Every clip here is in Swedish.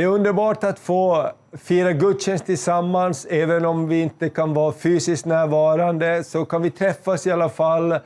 Det är underbart att få fira gudstjänst tillsammans. Även om vi inte kan vara fysiskt närvarande så kan vi träffas i alla fall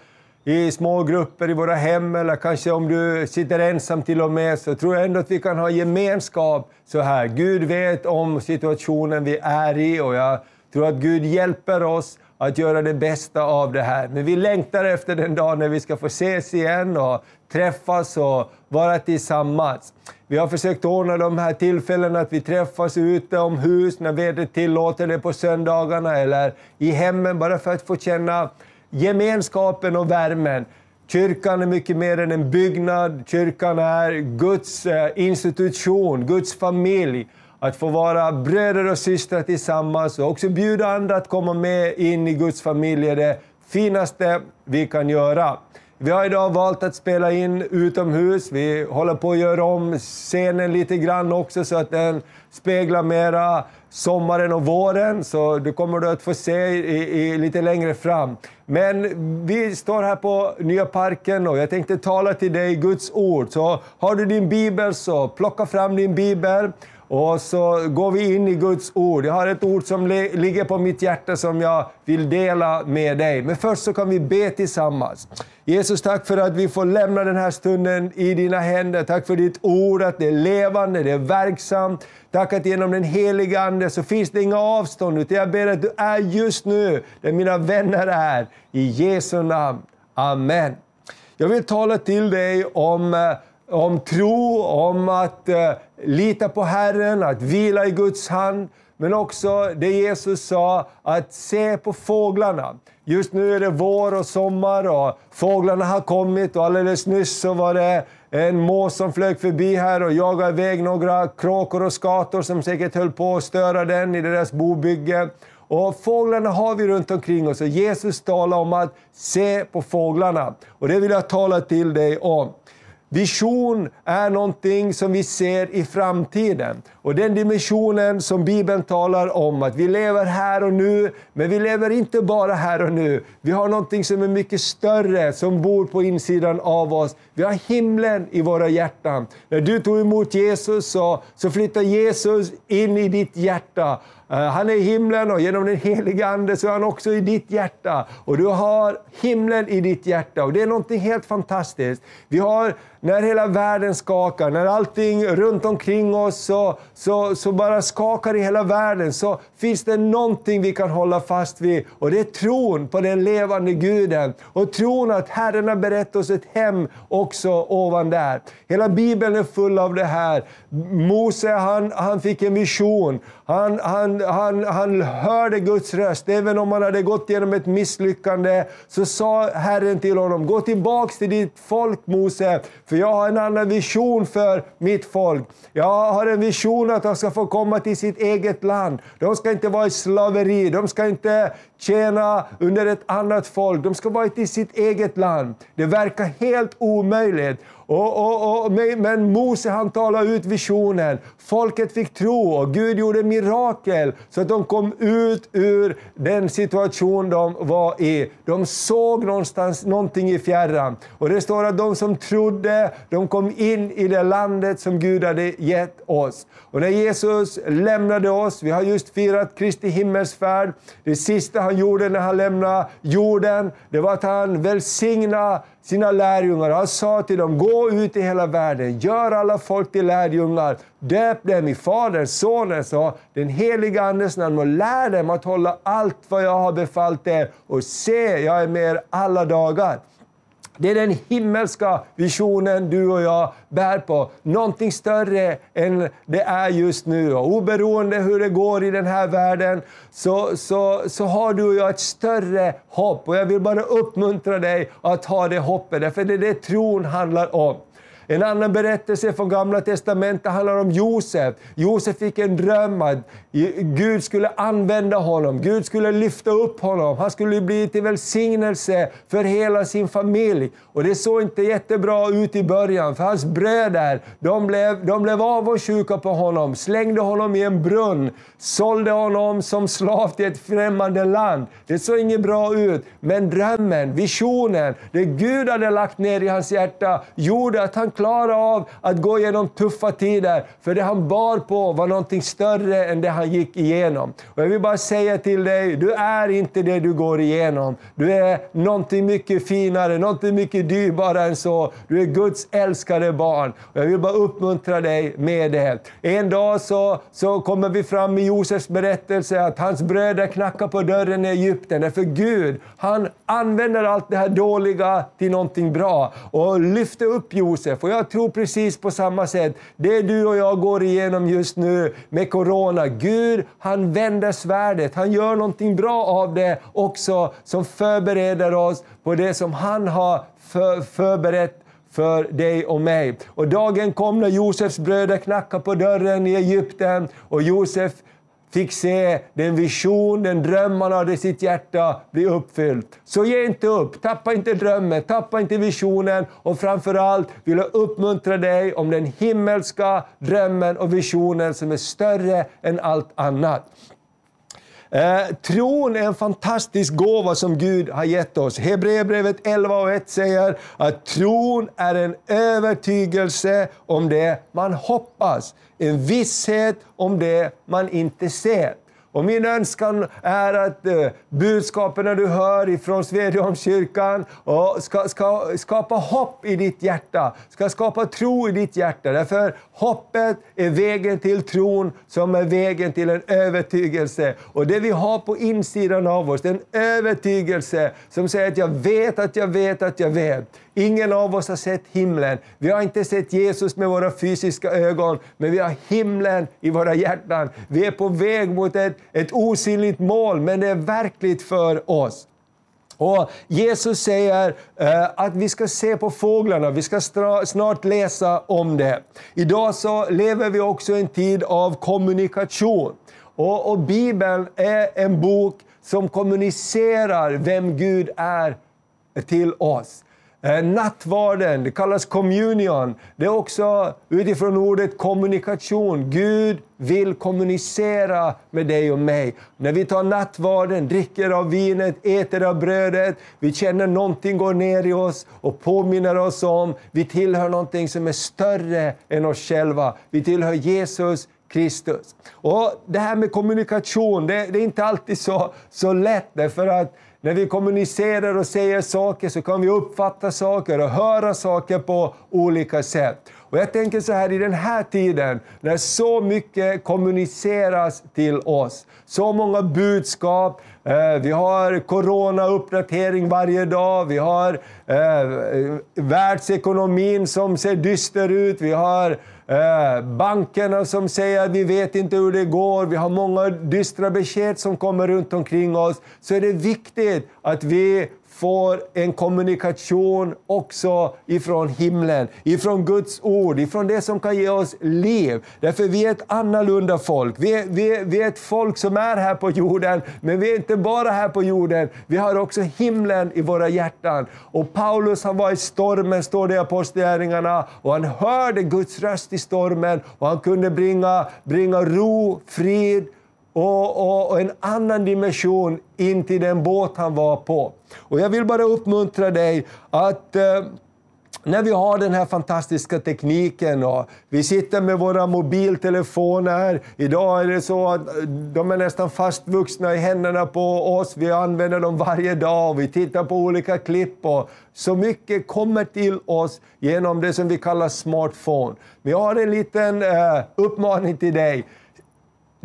i små grupper i våra hem eller kanske om du sitter ensam till och med så tror jag ändå att vi kan ha gemenskap så här. Gud vet om situationen vi är i och jag tror att Gud hjälper oss att göra det bästa av det här. Men vi längtar efter den dag när vi ska få ses igen och träffas och vara tillsammans. Vi har försökt ordna de här tillfällena att vi träffas ute om hus när vädret tillåter det på söndagarna eller i hemmen bara för att få känna gemenskapen och värmen. Kyrkan är mycket mer än en byggnad. Kyrkan är Guds eh, institution, Guds familj. Att få vara bröder och systrar tillsammans och också bjuda andra att komma med in i Guds familj är det finaste vi kan göra. Vi har idag valt att spela in utomhus. Vi håller på att göra om scenen lite grann också så att den speglar mera sommaren och våren. Så det kommer du att få se i, i, lite längre fram. Men vi står här på Nya Parken och jag tänkte tala till dig Guds ord. Så har du din bibel så plocka fram din bibel. Och så går vi in i Guds ord. Jag har ett ord som ligger på mitt hjärta som jag vill dela med dig. Men först så kan vi be tillsammans. Jesus, tack för att vi får lämna den här stunden i dina händer. Tack för ditt ord, att det är levande, det är verksamt. Tack att genom den heliga Ande så finns det inga avstånd, utan jag ber att du är just nu där mina vänner är. I Jesu namn. Amen. Jag vill tala till dig om, eh, om tro, om att eh, lita på Herren, att vila i Guds hand. Men också det Jesus sa, att se på fåglarna. Just nu är det vår och sommar och fåglarna har kommit och alldeles nyss så var det en mås som flög förbi här och jagade iväg några kråkor och skator som säkert höll på att störa den i deras bobygge. Och fåglarna har vi runt omkring oss och Jesus talar om att se på fåglarna. Och det vill jag tala till dig om. Vision är någonting som vi ser i framtiden. Och den dimensionen som Bibeln talar om, att vi lever här och nu, men vi lever inte bara här och nu. Vi har någonting som är mycket större, som bor på insidan av oss. Vi har himlen i våra hjärtan. När du tog emot Jesus så, så flyttar Jesus in i ditt hjärta. Eh, han är i himlen och genom den heliga Ande så är han också i ditt hjärta. Och du har himlen i ditt hjärta och det är något helt fantastiskt. Vi har, när hela världen skakar, när allting runt omkring oss så, så, så bara skakar i hela världen, så finns det någonting vi kan hålla fast vid. Och det är tron på den levande Guden. Och tron att Herren har berett oss ett hem också ovan där. Hela Bibeln är full av det här. Mose han, han fick en vision. Han, han, han, han hörde Guds röst. Även om han hade gått igenom ett misslyckande så sa Herren till honom, gå tillbaks till ditt folk Mose, för jag har en annan vision för mitt folk. Jag har en vision att de ska få komma till sitt eget land. De ska inte vara i slaveri, de ska inte tjäna under ett annat folk. De ska vara i sitt eget land. Det verkar helt omöjligt. Och, och, och, men Mose han talade ut visionen. Folket fick tro och Gud gjorde mirakel så att de kom ut ur den situation de var i. De såg någonstans någonting i fjärran. Och det står att de som trodde, de kom in i det landet som Gud hade gett oss. Och när Jesus lämnade oss, vi har just firat Kristi himmelsfärd, det sista han gjorde när han lämnade jorden, det var att han välsignade sina lärjungar. Han sa till dem, gå ut i hela världen, gör alla folk till lärjungar, döp dem i Faderns, Sonens och den heliga Andens namn och lär dem att hålla allt vad jag har befallt er och se, jag är med er alla dagar. Det är den himmelska visionen du och jag bär på. Någonting större än det är just nu. Och oberoende hur det går i den här världen så, så, så har du och jag ett större hopp. Och jag vill bara uppmuntra dig att ha det hoppet, för det är det tron handlar om. En annan berättelse från Gamla Testamentet handlar om Josef. Josef fick en dröm att Gud skulle använda honom, Gud skulle lyfta upp honom. Han skulle bli till välsignelse för hela sin familj. Och det såg inte jättebra ut i början, för hans bröder de blev, de blev avundsjuka på honom, slängde honom i en brunn, sålde honom som slav till ett främmande land. Det såg inget bra ut, men drömmen, visionen, det Gud hade lagt ner i hans hjärta gjorde att han klara av att gå igenom tuffa tider, för det han bar på var någonting större än det han gick igenom. Och jag vill bara säga till dig, du är inte det du går igenom. Du är någonting mycket finare, någonting mycket dyrbarare än så. Du är Guds älskade barn. Och jag vill bara uppmuntra dig med det. En dag så, så kommer vi fram i Josefs berättelse att hans bröder knackar på dörren i Egypten. Därför Gud, han använder allt det här dåliga till någonting bra och lyfter upp Josef. Och jag tror precis på samma sätt, det du och jag går igenom just nu med Corona, Gud han vänder svärdet, han gör någonting bra av det också som förbereder oss på det som han har för, förberett för dig och mig. Och dagen kom när Josefs bröder knackade på dörren i Egypten och Josef fick se den vision, den dröm han hade i sitt hjärta bli uppfylld. Så ge inte upp, tappa inte drömmen, tappa inte visionen och framförallt vill jag uppmuntra dig om den himmelska drömmen och visionen som är större än allt annat. Eh, tron är en fantastisk gåva som Gud har gett oss. Hebreerbrevet 11 och 1 säger att tron är en övertygelse om det man hoppas, en visshet om det man inte ser. Och min önskan är att eh, budskapen du hör ifrån Svedjeholmskyrkan ska, ska skapa hopp i ditt hjärta, ska skapa tro i ditt hjärta. Därför hoppet är vägen till tron som är vägen till en övertygelse. Och det vi har på insidan av oss, det är en övertygelse som säger att jag vet att jag vet att jag vet. Ingen av oss har sett himlen. Vi har inte sett Jesus med våra fysiska ögon, men vi har himlen i våra hjärtan. Vi är på väg mot ett, ett osynligt mål, men det är verkligt för oss. Och Jesus säger eh, att vi ska se på fåglarna, vi ska snart läsa om det. Idag så lever vi också i en tid av kommunikation. Och, och Bibeln är en bok som kommunicerar vem Gud är till oss. Eh, nattvarden, det kallas communion. Det är också utifrån ordet kommunikation. Gud vill kommunicera med dig och mig. När vi tar nattvarden, dricker av vinet, äter av brödet, vi känner någonting går ner i oss och påminner oss om vi tillhör någonting som är större än oss själva. Vi tillhör Jesus Kristus. Och Det här med kommunikation, det, det är inte alltid så, så lätt, därför att när vi kommunicerar och säger saker så kan vi uppfatta saker och höra saker på olika sätt. Och jag tänker så här i den här tiden, när så mycket kommuniceras till oss, så många budskap, eh, vi har corona-uppdatering varje dag, vi har eh, eh världsekonomin som ser dyster ut, vi har Eh, bankerna som säger att vi vet inte hur det går, vi har många dystra besked som kommer runt omkring oss, så är det viktigt att vi får en kommunikation också ifrån himlen, ifrån Guds ord, ifrån det som kan ge oss liv. Därför vi är ett annorlunda folk. Vi är, vi, är, vi är ett folk som är här på jorden, men vi är inte bara här på jorden. Vi har också himlen i våra hjärtan. Och Paulus han var i stormen, står det i Apostlagärningarna, och han hörde Guds röst i stormen och han kunde bringa, bringa ro, frid, och, och, och, en annan dimension in till den båt han var på. Och jag vill bara uppmuntra dig att eh, när vi har den här fantastiska tekniken och vi sitter med våra mobiltelefoner. Idag är det så att eh, de är nästan fastvuxna i händerna på oss. Vi använder dem varje dag och vi tittar på olika klipp. Och så mycket kommer till oss genom det som vi kallar smartphone. Men jag har en liten eh, uppmaning till dig.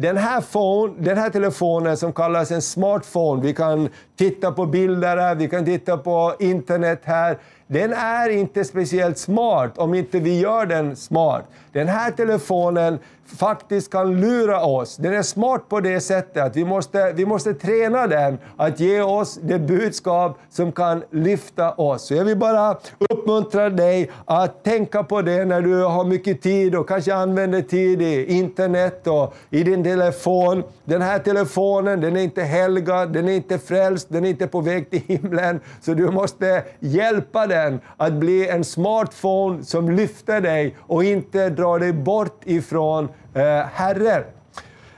Den här, phone, den här telefonen som kallas en smartphone, vi kan titta på bilder här, vi kan titta på internet här. Den är inte speciellt smart om inte vi gör den smart. Den här telefonen faktiskt kan lura oss. Den är smart på det sättet att vi måste, vi måste träna den att ge oss det budskap som kan lyfta oss. Så jag vill bara uppmuntra dig att tänka på det när du har mycket tid och kanske använder tid i internet och i din telefon. Den här telefonen, den är inte helgad, den är inte frälst, den är inte på väg till himlen. Så du måste hjälpa den att bli en smartphone som lyfter dig och inte drar dig bort ifrån eh, Herren.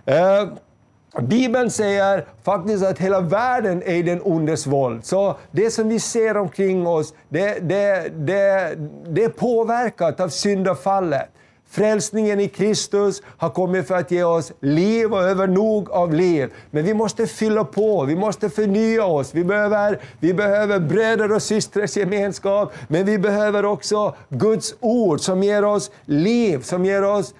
Eh, Bibeln säger faktiskt att hela världen är i den ondes våld. Så det som vi ser omkring oss, det, det, det, det är påverkat av syndafallet. Frälsningen i Kristus har kommit för att ge oss liv och övernog av liv. Men vi måste fylla på, vi måste förnya oss. Vi behöver, vi behöver bröder och systrars gemenskap, men vi behöver också Guds ord som ger oss liv, som ger oss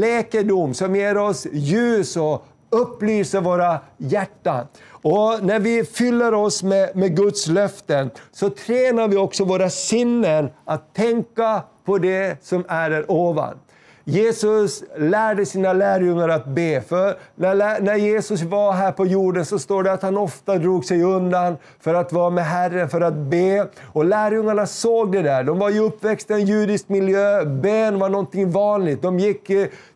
läkedom, som ger oss ljus och upplyser våra hjärtan. Och när vi fyller oss med, med Guds löften så tränar vi också våra sinnen att tänka på det som är där ovan. Jesus lärde sina lärjungar att be. För när, när Jesus var här på jorden så står det att han ofta drog sig undan för att vara med Herren, för att be. Och lärjungarna såg det där. De var ju uppväxta i en judisk miljö. ben var någonting vanligt. De gick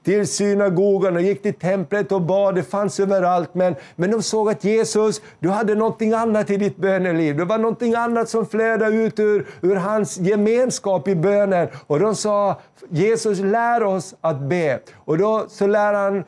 till synagogan, och gick till templet och bad. Det fanns överallt. Men, men de såg att Jesus, du hade någonting annat i ditt böneliv. Det var någonting annat som flödade ut ur, ur hans gemenskap i bönen. Och de sa, Jesus lär oss att be. Och då så lär han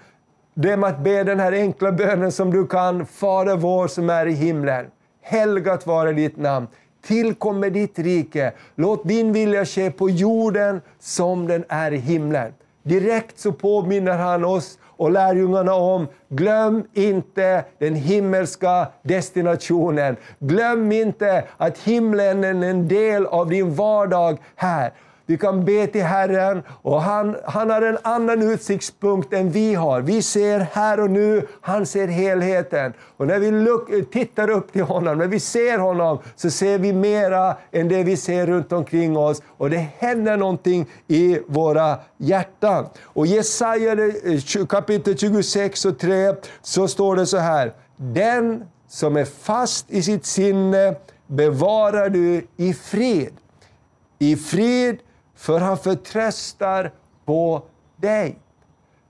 dem att be den här enkla bönen som du kan. Fader vår som är i himlen. Helgat vare ditt namn. Tillkommer ditt rike. Låt din vilja ske på jorden som den är i himlen. Direkt så påminner han oss och lärjungarna om, glöm inte den himmelska destinationen. Glöm inte att himlen är en del av din vardag här. Vi kan be till Herren och han, han har en annan utsiktspunkt än vi har. Vi ser här och nu, han ser helheten. Och när vi look, tittar upp till honom, när vi ser honom, så ser vi mera än det vi ser runt omkring oss. Och det händer någonting i våra hjärtan. Och i Jesaja eh, kapitel 26 och 3 så står det så här. Den som är fast i sitt sinne bevarar du i frid. I frid för han förtröstar på dig.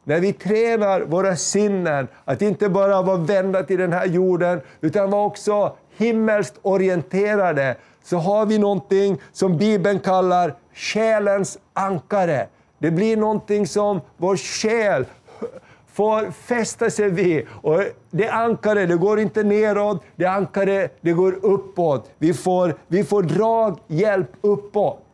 När vi tränar våra sinnen att inte bara vara vända till den här jorden, utan vara också himmelskt orienterade, så har vi någonting som Bibeln kallar själens ankare. Det blir någonting som vår själ får fästa sig vid. Och det ankare det går inte neråt, det ankare det går uppåt. Vi får, vi får draghjälp uppåt.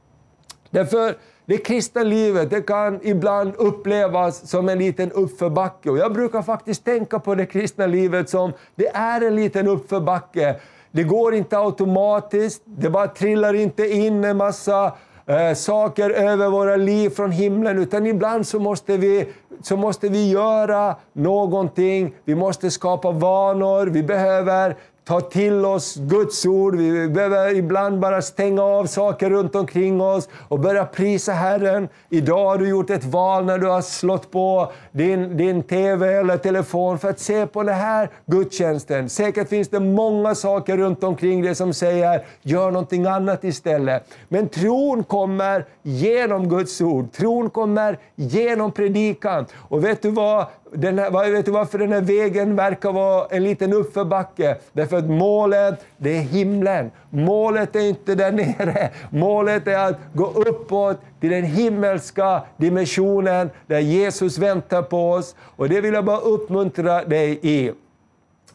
Därför det kristna livet det kan ibland upplevas som en liten uppförbacke. Och jag brukar faktiskt tänka på det kristna livet som det är en liten uppförbacke. Det går inte automatiskt, det bara trillar inte in en massa eh, saker över våra liv från himlen, utan ibland så måste, vi, så måste vi göra någonting. Vi måste skapa vanor, vi behöver ta till oss Guds ord. Vi behöver ibland bara stänga av saker runt omkring oss och börja prisa Herren. Idag har du gjort ett val när du har slått på din, din TV eller telefon för att se på den här gudstjänsten. Säkert finns det många saker runt omkring dig som säger gör någonting annat istället. Men tron kommer genom Guds ord. Tron kommer genom predikan. Och vet du vad? Den här, vet du varför den här vägen verkar vara en liten uppförbacke? Därför att målet, det är himlen. Målet är inte där nere. Målet är att gå uppåt till den himmelska dimensionen där Jesus väntar på oss. Och det vill jag bara uppmuntra dig i.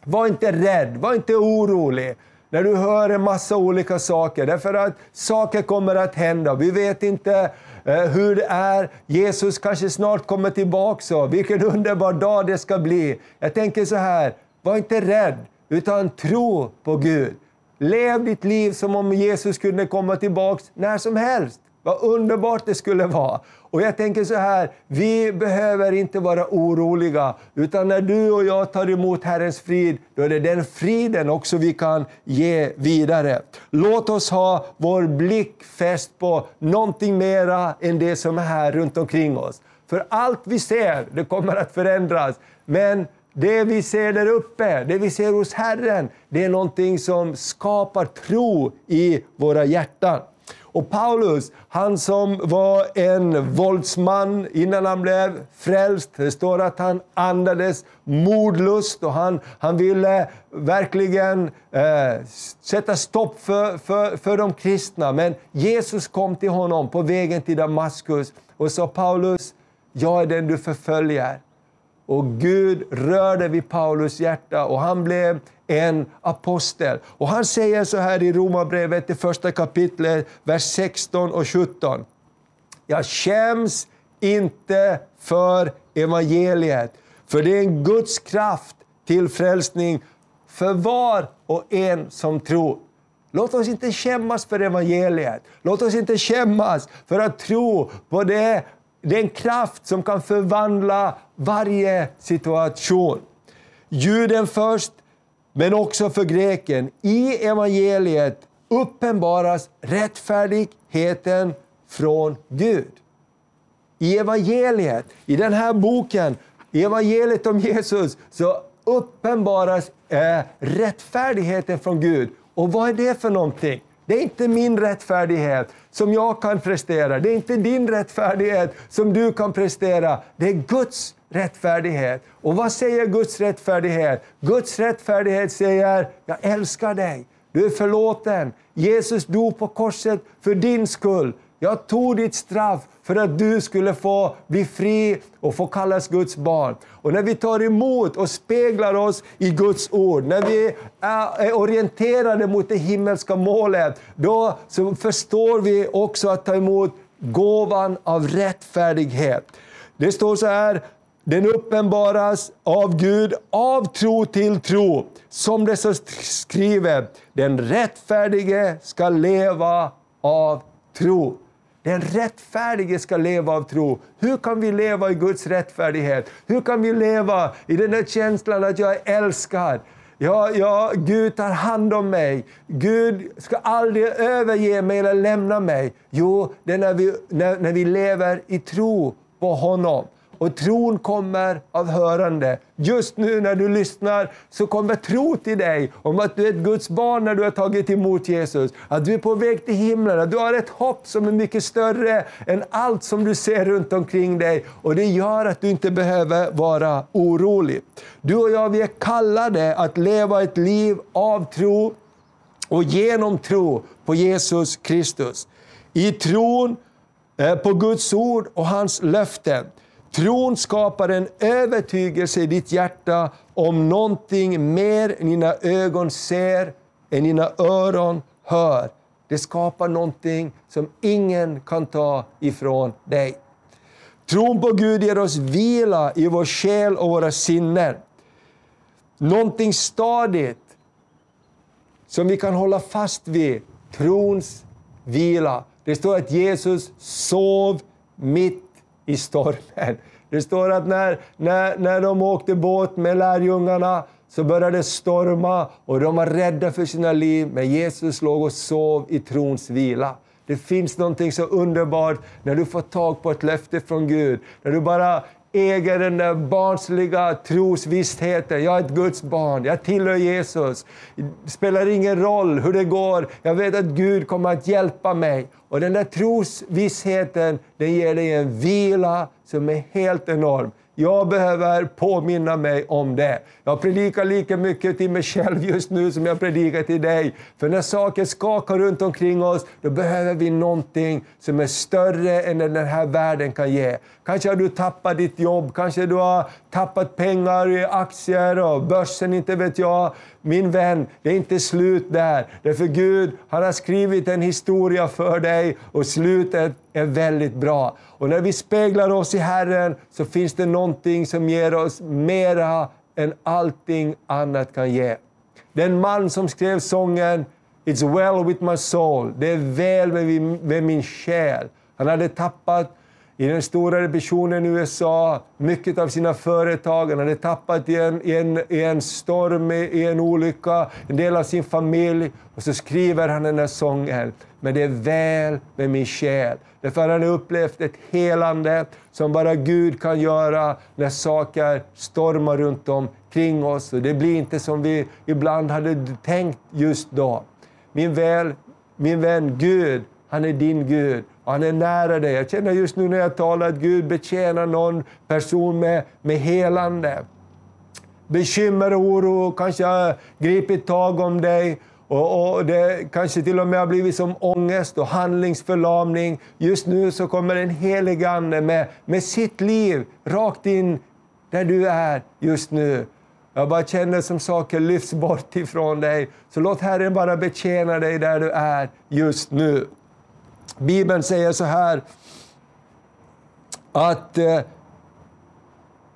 Var inte rädd, var inte orolig när du hör en massa olika saker. Därför att saker kommer att hända. Vi vet inte Eh, hur det är. Jesus kanske snart kommer tillbaka. Vilken underbar dag det ska bli. Jag tänker så här, var inte rädd, utan tro på Gud. Lev ditt liv som om Jesus kunde komma tillbaka när som helst. Vad underbart det skulle vara. Och jag tänker så här, vi behöver inte vara oroliga, utan när du och jag tar emot Herrens frid, då är det den friden också vi kan ge vidare. Låt oss ha vår blick fäst på någonting mera än det som är här runt omkring oss. För allt vi ser, det kommer att förändras. Men det vi ser där uppe, det vi ser hos Herren, det är någonting som skapar tro i våra hjärtan. Och Paulus, han som var en våldsman innan han blev frälst, det står att han andades mordlust och han, han ville verkligen eh, sätta stopp för, för, för de kristna. Men Jesus kom till honom på vägen till Damaskus och sa Paulus, jag är den du förföljer. och Gud rörde vid Paulus hjärta och han blev en apostel. Och han säger så här i Romarbrevet, det första kapitlet, vers 16 och 17. Jag skäms inte för evangeliet, för det är en Guds kraft till frälsning för var och en som tror. Låt oss inte skämmas för evangeliet. Låt oss inte skämmas för att tro på det, den kraft som kan förvandla varje situation. Juden först, men också för greken. I evangeliet uppenbaras rättfärdigheten från Gud. I evangeliet, i den här boken, i evangeliet om Jesus, så uppenbaras eh, rättfärdigheten från Gud. Och vad är det för någonting? Det är inte min rättfärdighet som jag kan prestera. Det är inte din rättfärdighet som du kan prestera. Det är Guds rättfärdighet. Och vad säger Guds rättfärdighet? Guds rättfärdighet säger, jag älskar dig. Du är förlåten. Jesus dog på korset för din skull. Jag tog ditt straff för att du skulle få bli fri och få kallas Guds barn. Och när vi tar emot och speglar oss i Guds ord, när vi är orienterade mot det himmelska målet, då så förstår vi också att ta emot gåvan av rättfärdighet. Det står så här, den uppenbaras av Gud av tro till tro. Som det så skriver, den rättfärdige ska leva av tro. Den rättfärdige ska leva av tro. Hur kan vi leva i Guds rättfärdighet? Hur kan vi leva i den där känslan att jag är älskad? Ja, ja, Gud tar hand om mig. Gud ska aldrig överge mig eller lämna mig. Jo, det är när vi, när, när vi lever i tro på honom. Och tron kommer av hörande. Just nu när du lyssnar så kommer tro till dig om att du är ett Guds barn när du har tagit emot Jesus. Att du är på väg till himlen, att du har ett hopp som är mycket större än allt som du ser runt omkring dig. Och det gör att du inte behöver vara orolig. Du och jag, vi är kallade att leva ett liv av tro och genom tro på Jesus Kristus. I tron eh, på Guds ord och hans löften. Tron skapar en övertygelse i ditt hjärta om någonting mer än dina ögon ser, än dina öron hör. Det skapar någonting som ingen kan ta ifrån dig. Tron på Gud ger oss vila i vår själ och våra sinnen. Någonting stadigt som vi kan hålla fast vid. Trons vila. Det står att Jesus sov mitt i stormen. Det står att när, när, när de åkte båt med lärjungarna så började det storma och de var rädda för sina liv, men Jesus låg och sov i trons vila. Det finns någonting så underbart när du får tag på ett löfte från Gud. När du bara äger den där barnsliga trosvissheten. Jag är ett Guds barn, jag tillhör Jesus. Det spelar ingen roll hur det går, jag vet att Gud kommer att hjälpa mig. Och den där trosvissheten, den ger dig en vila som är helt enorm. Jag behöver påminna mig om det. Jag predikar lika mycket till mig själv just nu som jag predikar till dig. För när saker skakar runt omkring oss, då behöver vi någonting som är större än den här världen kan ge. Kanske har du tappat ditt jobb, kanske du har tappat pengar i aktier och börsen, inte vet jag. Min vän, det är inte slut där. Därför Gud han har skrivit en historia för dig och slutet är väldigt bra. Och när vi speglar oss i Herren så finns det någonting som ger oss mera än allting annat kan ge. Den man som skrev sången It's well with my soul, det är väl med min, med min själ. Han hade tappat i den stora revisionen i USA, mycket av sina företag, han hade tappat i en, i en, i en storm, i en olycka, en del av sin familj. Och så skriver han den här sången. Men det är väl med min själ. Därför har han upplevt ett helande som bara Gud kan göra när saker stormar runt omkring oss. Och det blir inte som vi ibland hade tänkt just då. Min, väl, min vän Gud, han är din Gud. Han är nära dig. Jag känner just nu när jag talar att Gud betjänar någon person med, med helande. Bekymmer och oro kanske har gripit tag om dig. Och, och, Det kanske till och med har blivit som ångest och handlingsförlamning. Just nu så kommer en helig Ande med, med sitt liv rakt in där du är just nu. Jag bara känner som saker lyfts bort ifrån dig. Så låt Herren bara betjäna dig där du är just nu. Bibeln säger så här att eh,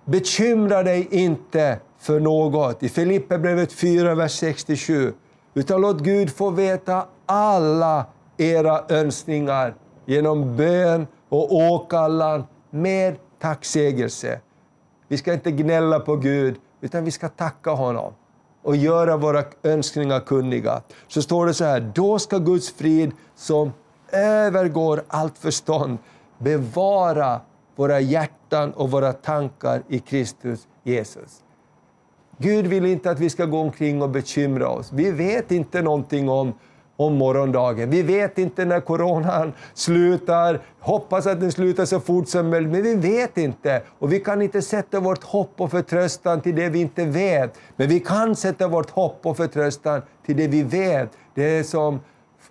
bekymra dig inte för något. I Filipperbrevet 4, vers 67. Utan låt Gud få veta alla era önskningar genom bön och åkallan med tacksägelse. Vi ska inte gnälla på Gud, utan vi ska tacka honom och göra våra önskningar kunniga. Så står det så här, då ska Guds frid som övergår allt förstånd bevara våra hjärtan och våra tankar i Kristus Jesus. Gud vill inte att vi ska gå omkring och bekymra oss. Vi vet inte någonting om om morgondagen. Vi vet inte när coronan slutar, hoppas att den slutar så fort som möjligt, men vi vet inte. Och vi kan inte sätta vårt hopp och förtröstan till det vi inte vet. Men vi kan sätta vårt hopp och förtröstan till det vi vet. Det är som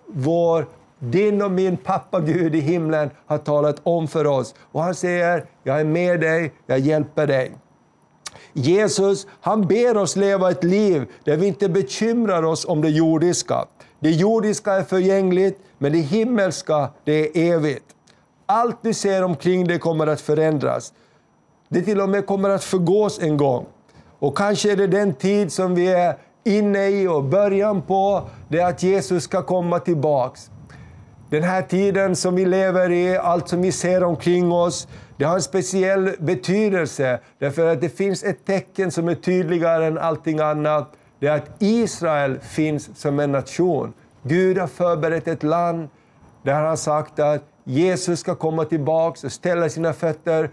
vår din och min pappa Gud i himlen har talat om för oss. Och han säger, jag är med dig, jag hjälper dig. Jesus han ber oss leva ett liv där vi inte bekymrar oss om det jordiska. Det jordiska är förgängligt, men det himmelska det är evigt. Allt du ser omkring dig kommer att förändras. Det till och med kommer att förgås en gång. Och kanske är det den tid som vi är inne i och början på, det är att Jesus ska komma tillbaks. Den här tiden som vi lever i, allt som vi ser omkring oss, det har en speciell betydelse. Därför att det finns ett tecken som är tydligare än allting annat det är att Israel finns som en nation. Gud har förberett ett land där han har sagt att Jesus ska komma tillbaka och ställa sina fötter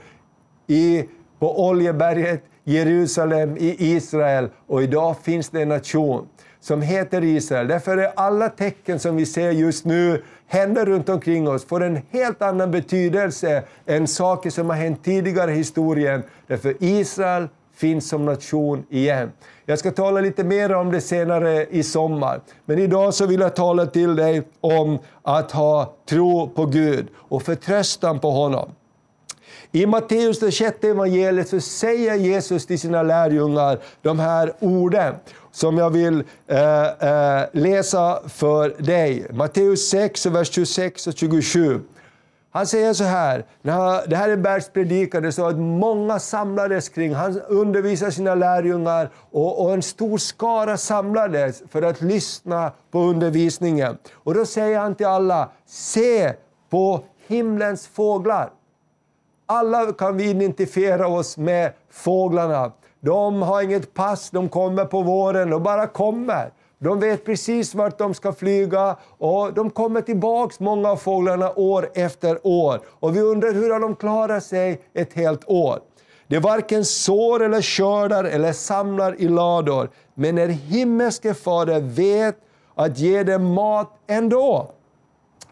i, på Oljeberget, Jerusalem, i Israel. Och idag finns det en nation som heter Israel. Därför är alla tecken som vi ser just nu händer runt omkring oss får en helt annan betydelse än saker som har hänt tidigare i historien. Därför Israel finns som nation igen. Jag ska tala lite mer om det senare i sommar. Men idag så vill jag tala till dig om att ha tro på Gud och förtröstan på honom. I Matteus, det sjätte evangeliet, så säger Jesus till sina lärjungar de här orden som jag vill eh, eh, läsa för dig. Matteus 6, vers 26 och 27. Han säger så här, det här är bergspredikan, det står att många samlades kring, han undervisade sina lärjungar och, och, en stor skara samlades för att lyssna på undervisningen. Och då säger han till alla, se på himlens fåglar. Alla kan vi identifiera oss med fåglarna. De har inget pass, de kommer på våren, de bara kommer. De vet precis vart de ska flyga och de kommer tillbaks, många av fåglarna, år efter år. Och vi undrar hur har de klarat sig ett helt år? Det varken sår eller skördar eller samlar i lador, men er himmelske fader vet att ge dem mat ändå.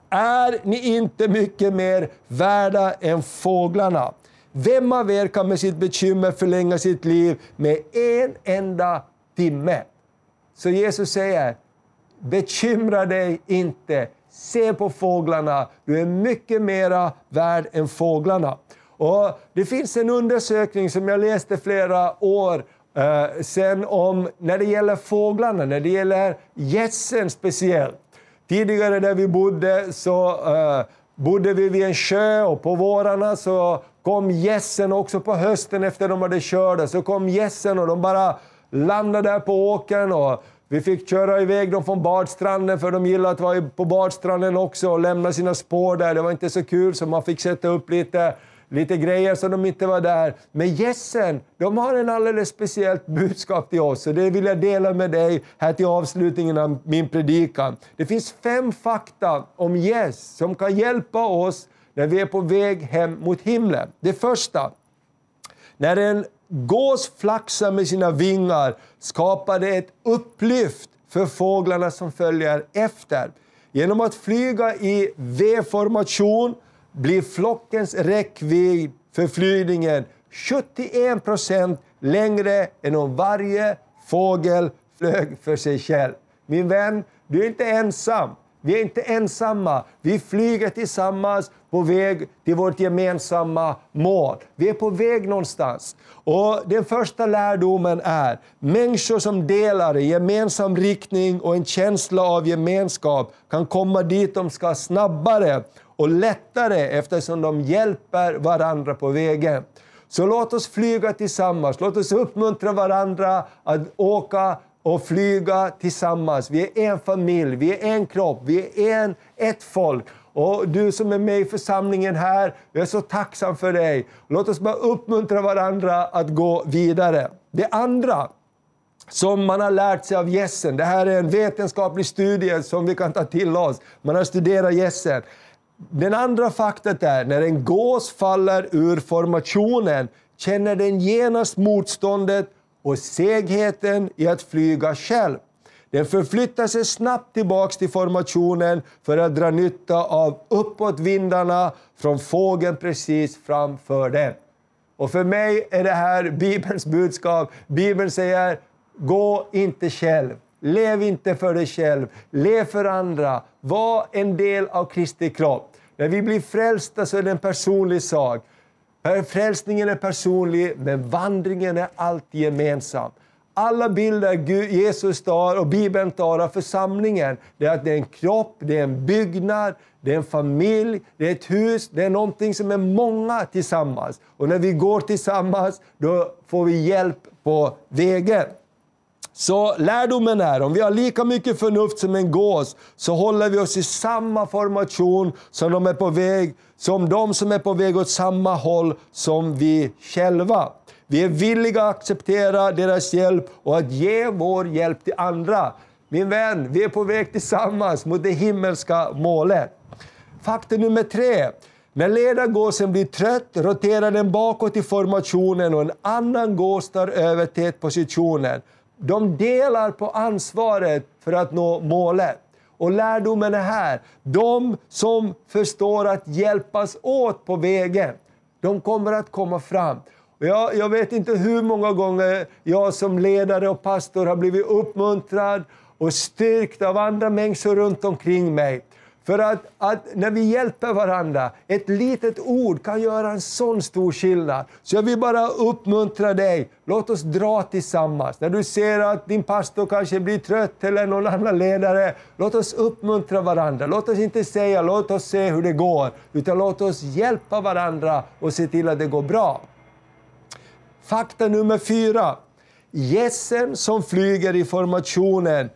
Är ni inte mycket mer värda än fåglarna? Vem av er kan med sitt bekymmer förlänga sitt liv med en enda timme? Så Jesus säger, bekymra dig inte. Se på fåglarna, du är mycket mera värd än fåglarna. Och det finns en undersökning som jag läste flera år eh, sen om när det gäller fåglarna, när det gäller gässen speciellt. Tidigare där vi bodde så eh, bodde vi vid en sjö och på vårarna så kom gässen också på hösten efter de hade kört. Så kom gässen och de bara landade där på åkern och vi fick köra iväg dem från badstranden för de gillade att vara på badstranden också och lämna sina spår där. Det var inte så kul så man fick sätta upp lite, lite grejer så de inte var där. Men gässen, de har en alldeles speciellt budskap till oss och det vill jag dela med dig här till avslutningen av min predikan. Det finns fem fakta om gäss som kan hjälpa oss när vi är på väg hem mot himlen. Det första, när en gås flaxar med sina vingar skapar det ett upplyft för fåglarna som följer efter. Genom att flyga i V-formation blir flockens räckvidd för flygningen 71 procent längre än om varje fågel flög för sig själv. Min vän, du är inte ensam. Vi är inte ensamma. Vi flyger tillsammans på väg till vårt gemensamma mål. Vi är på väg någonstans. Och Den första lärdomen är människor som delar i gemensam riktning och en känsla av gemenskap kan komma dit de ska snabbare och lättare eftersom de hjälper varandra på vägen. Så låt oss flyga tillsammans, låt oss uppmuntra varandra att åka och flyga tillsammans. Vi är en familj, vi är en kropp, vi är en, ett folk. Och du som är med i församlingen här, jag är så tacksam för dig. Låt oss bara uppmuntra varandra att gå vidare. Det andra som man har lärt sig av gässen, det här är en vetenskaplig studie som vi kan ta till oss. Man har studerat gässen. Den andra faktat är, när en gås faller ur formationen känner den genast motståndet och segheten i att flyga själv. Den förflyttar sig snabbt tillbaks till formationen för att dra nytta av uppåtvindarna från fågeln precis framför den. Och för mig är det här Bibelns budskap. Bibeln säger, gå inte själv. Lev inte för dig själv, lev för andra. Var en del av Kristi kropp. När vi blir frälsta så är det en personlig sak. Frälsningen är personlig, men vandringen är alltid gemensam. Alla bilder Jesus tar och Bibeln tar av församlingen, det är att det är en kropp, det är en byggnad, det är en familj, det är ett hus, det är någonting som är många tillsammans. Och när vi går tillsammans, då får vi hjälp på vägen. Så lärdomen är, om vi har lika mycket förnuft som en gås, så håller vi oss i samma formation som de, är på väg, som de som är på väg åt samma håll som vi själva. Vi är villiga att acceptera deras hjälp och att ge vår hjälp till andra. Min vän, vi är på väg tillsammans mot det himmelska målet. Fakta nummer tre. När ledargåsen blir trött roterar den bakåt i formationen och en annan gås tar över tätpositionen. De delar på ansvaret för att nå målet. Och lärdomen är här, de som förstår att hjälpas åt på vägen, de kommer att komma fram. Jag, jag vet inte hur många gånger jag som ledare och pastor har blivit uppmuntrad och styrkt av andra människor runt omkring mig. För att, att, när vi hjälper varandra, ett litet ord kan göra en sån stor skillnad. Så jag vill bara uppmuntra dig, låt oss dra tillsammans. När du ser att din pastor kanske blir trött eller någon annan ledare, låt oss uppmuntra varandra. Låt oss inte säga låt oss se hur det går, utan låt oss hjälpa varandra och se till att det går bra. Fakta nummer fyra. Gässen som flyger i formationen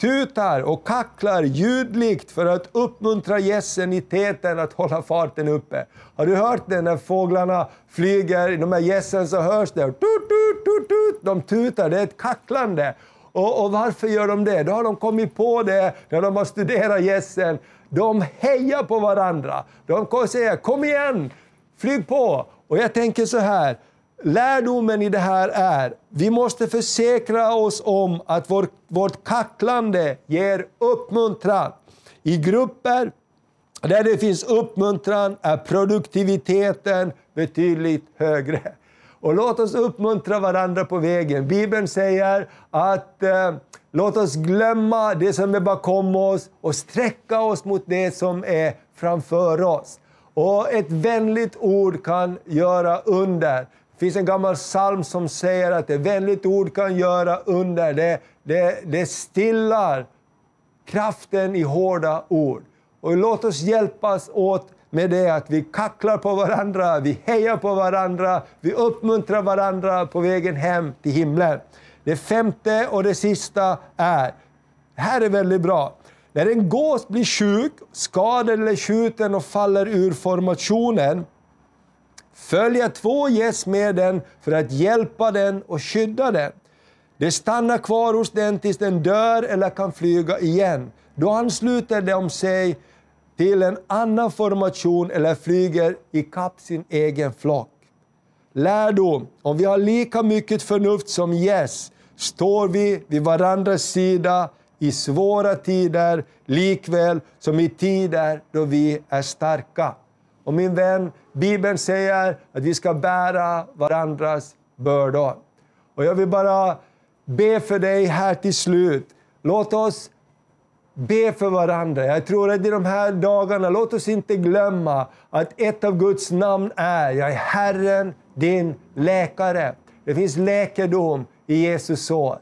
tutar och kacklar ljudligt för att uppmuntra gässen i täten att hålla farten uppe. Har du hört det när fåglarna flyger, de här gässen så hörs det tut, tut, tut, tut. De tutar, det är ett kacklande. Och, och, varför gör de det? Då har de kommit på det när de har studerat gässen. De hejar på varandra. De säger kom igen, flyg på! Och jag tänker så här, Lärdomen i det här är, vi måste försäkra oss om att vår, vårt kacklande ger uppmuntran. I grupper där det finns uppmuntran är produktiviteten betydligt högre. Och låt oss uppmuntra varandra på vägen. Bibeln säger att eh, låt oss glömma det som är bakom oss och sträcka oss mot det som är framför oss. Och ett vänligt ord kan göra under. Det finns en gammal psalm som säger att ett vänligt ord kan göra under. Det, det, det stillar kraften i hårda ord. Och låt oss hjälpas åt med det att vi kacklar på varandra, vi hejar på varandra, vi uppmuntrar varandra på vägen hem till himlen. Det femte och det sista är, det här är väldigt bra. När en gås blir sjuk, skadad eller skjuten och faller ur formationen följa två gäss med den för att hjälpa den och skydda den. De stannar kvar hos den tills den dör eller kan flyga igen. Då ansluter de sig till en annan formation eller flyger i kapp sin egen flock. Lärdom, om vi har lika mycket förnuft som gäss står vi vid varandras sida i svåra tider likväl som i tider då vi är starka. Och min vän, Bibeln säger att vi ska bära varandras bördor. Och jag vill bara be för dig här till slut. Låt oss be för varandra. Jag tror att i de här dagarna, låt oss inte glömma att ett av Guds namn är, jag är Herren, din läkare. Det finns läkedom i Jesus sår.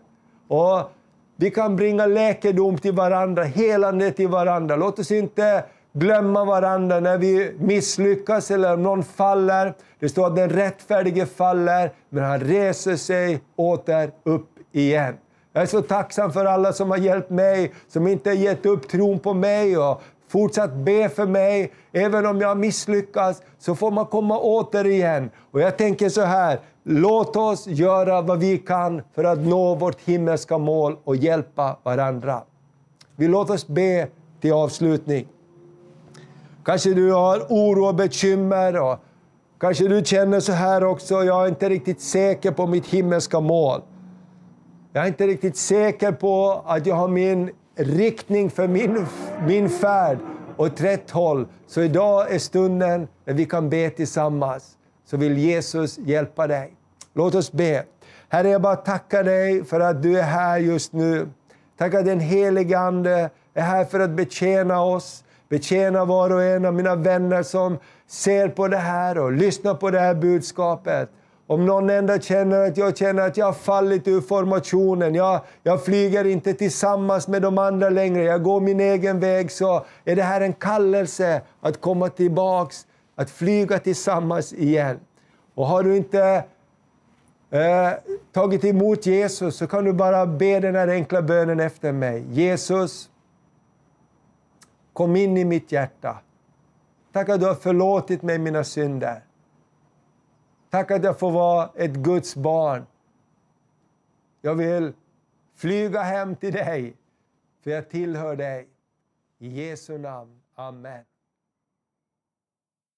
Och vi kan bringa läkedom till varandra, helande till varandra. Låt oss inte glömma varandra när vi misslyckas eller om någon faller. Det står att den rättfärdige faller, men han reser sig åter upp igen. Jag är så tacksam för alla som har hjälpt mig, som inte har gett upp tron på mig och fortsatt be för mig. Även om jag misslyckas så får man komma åter igen. Och jag tänker så här, låt oss göra vad vi kan för att nå vårt himmelska mål och hjälpa varandra. Vi låter oss be till avslutning. Kanske du har oro och bekymmer och kanske du känner så här också, jag är inte riktigt säker på mitt himmelska mål. Jag är inte riktigt säker på att jag har min riktning för min, min färd åt rätt håll. Så idag är stunden när vi kan be tillsammans. Så vill Jesus hjälpa dig. Låt oss be. Herre, jag bara tackar dig för att du är här just nu. Tack att den helige Ande är här för att betjäna oss, betjäna var och en av mina vänner som ser på det här och lyssnar på det här budskapet. Om någon enda känner att jag känner att jag har fallit ur formationen, jag, jag flyger inte tillsammans med de andra längre, jag går min egen väg, så är det här en kallelse att komma tillbaks, att flyga tillsammans igen. Och har du inte eh, tagit emot Jesus så kan du bara be den här enkla bönen efter mig. Jesus, kom in i mitt hjärta. Tack att du har förlåtit mig mina synder. Tack att jag får vara ett Guds barn. Jag vill flyga hem till dig, för jag tillhör dig. I Jesu namn. Amen.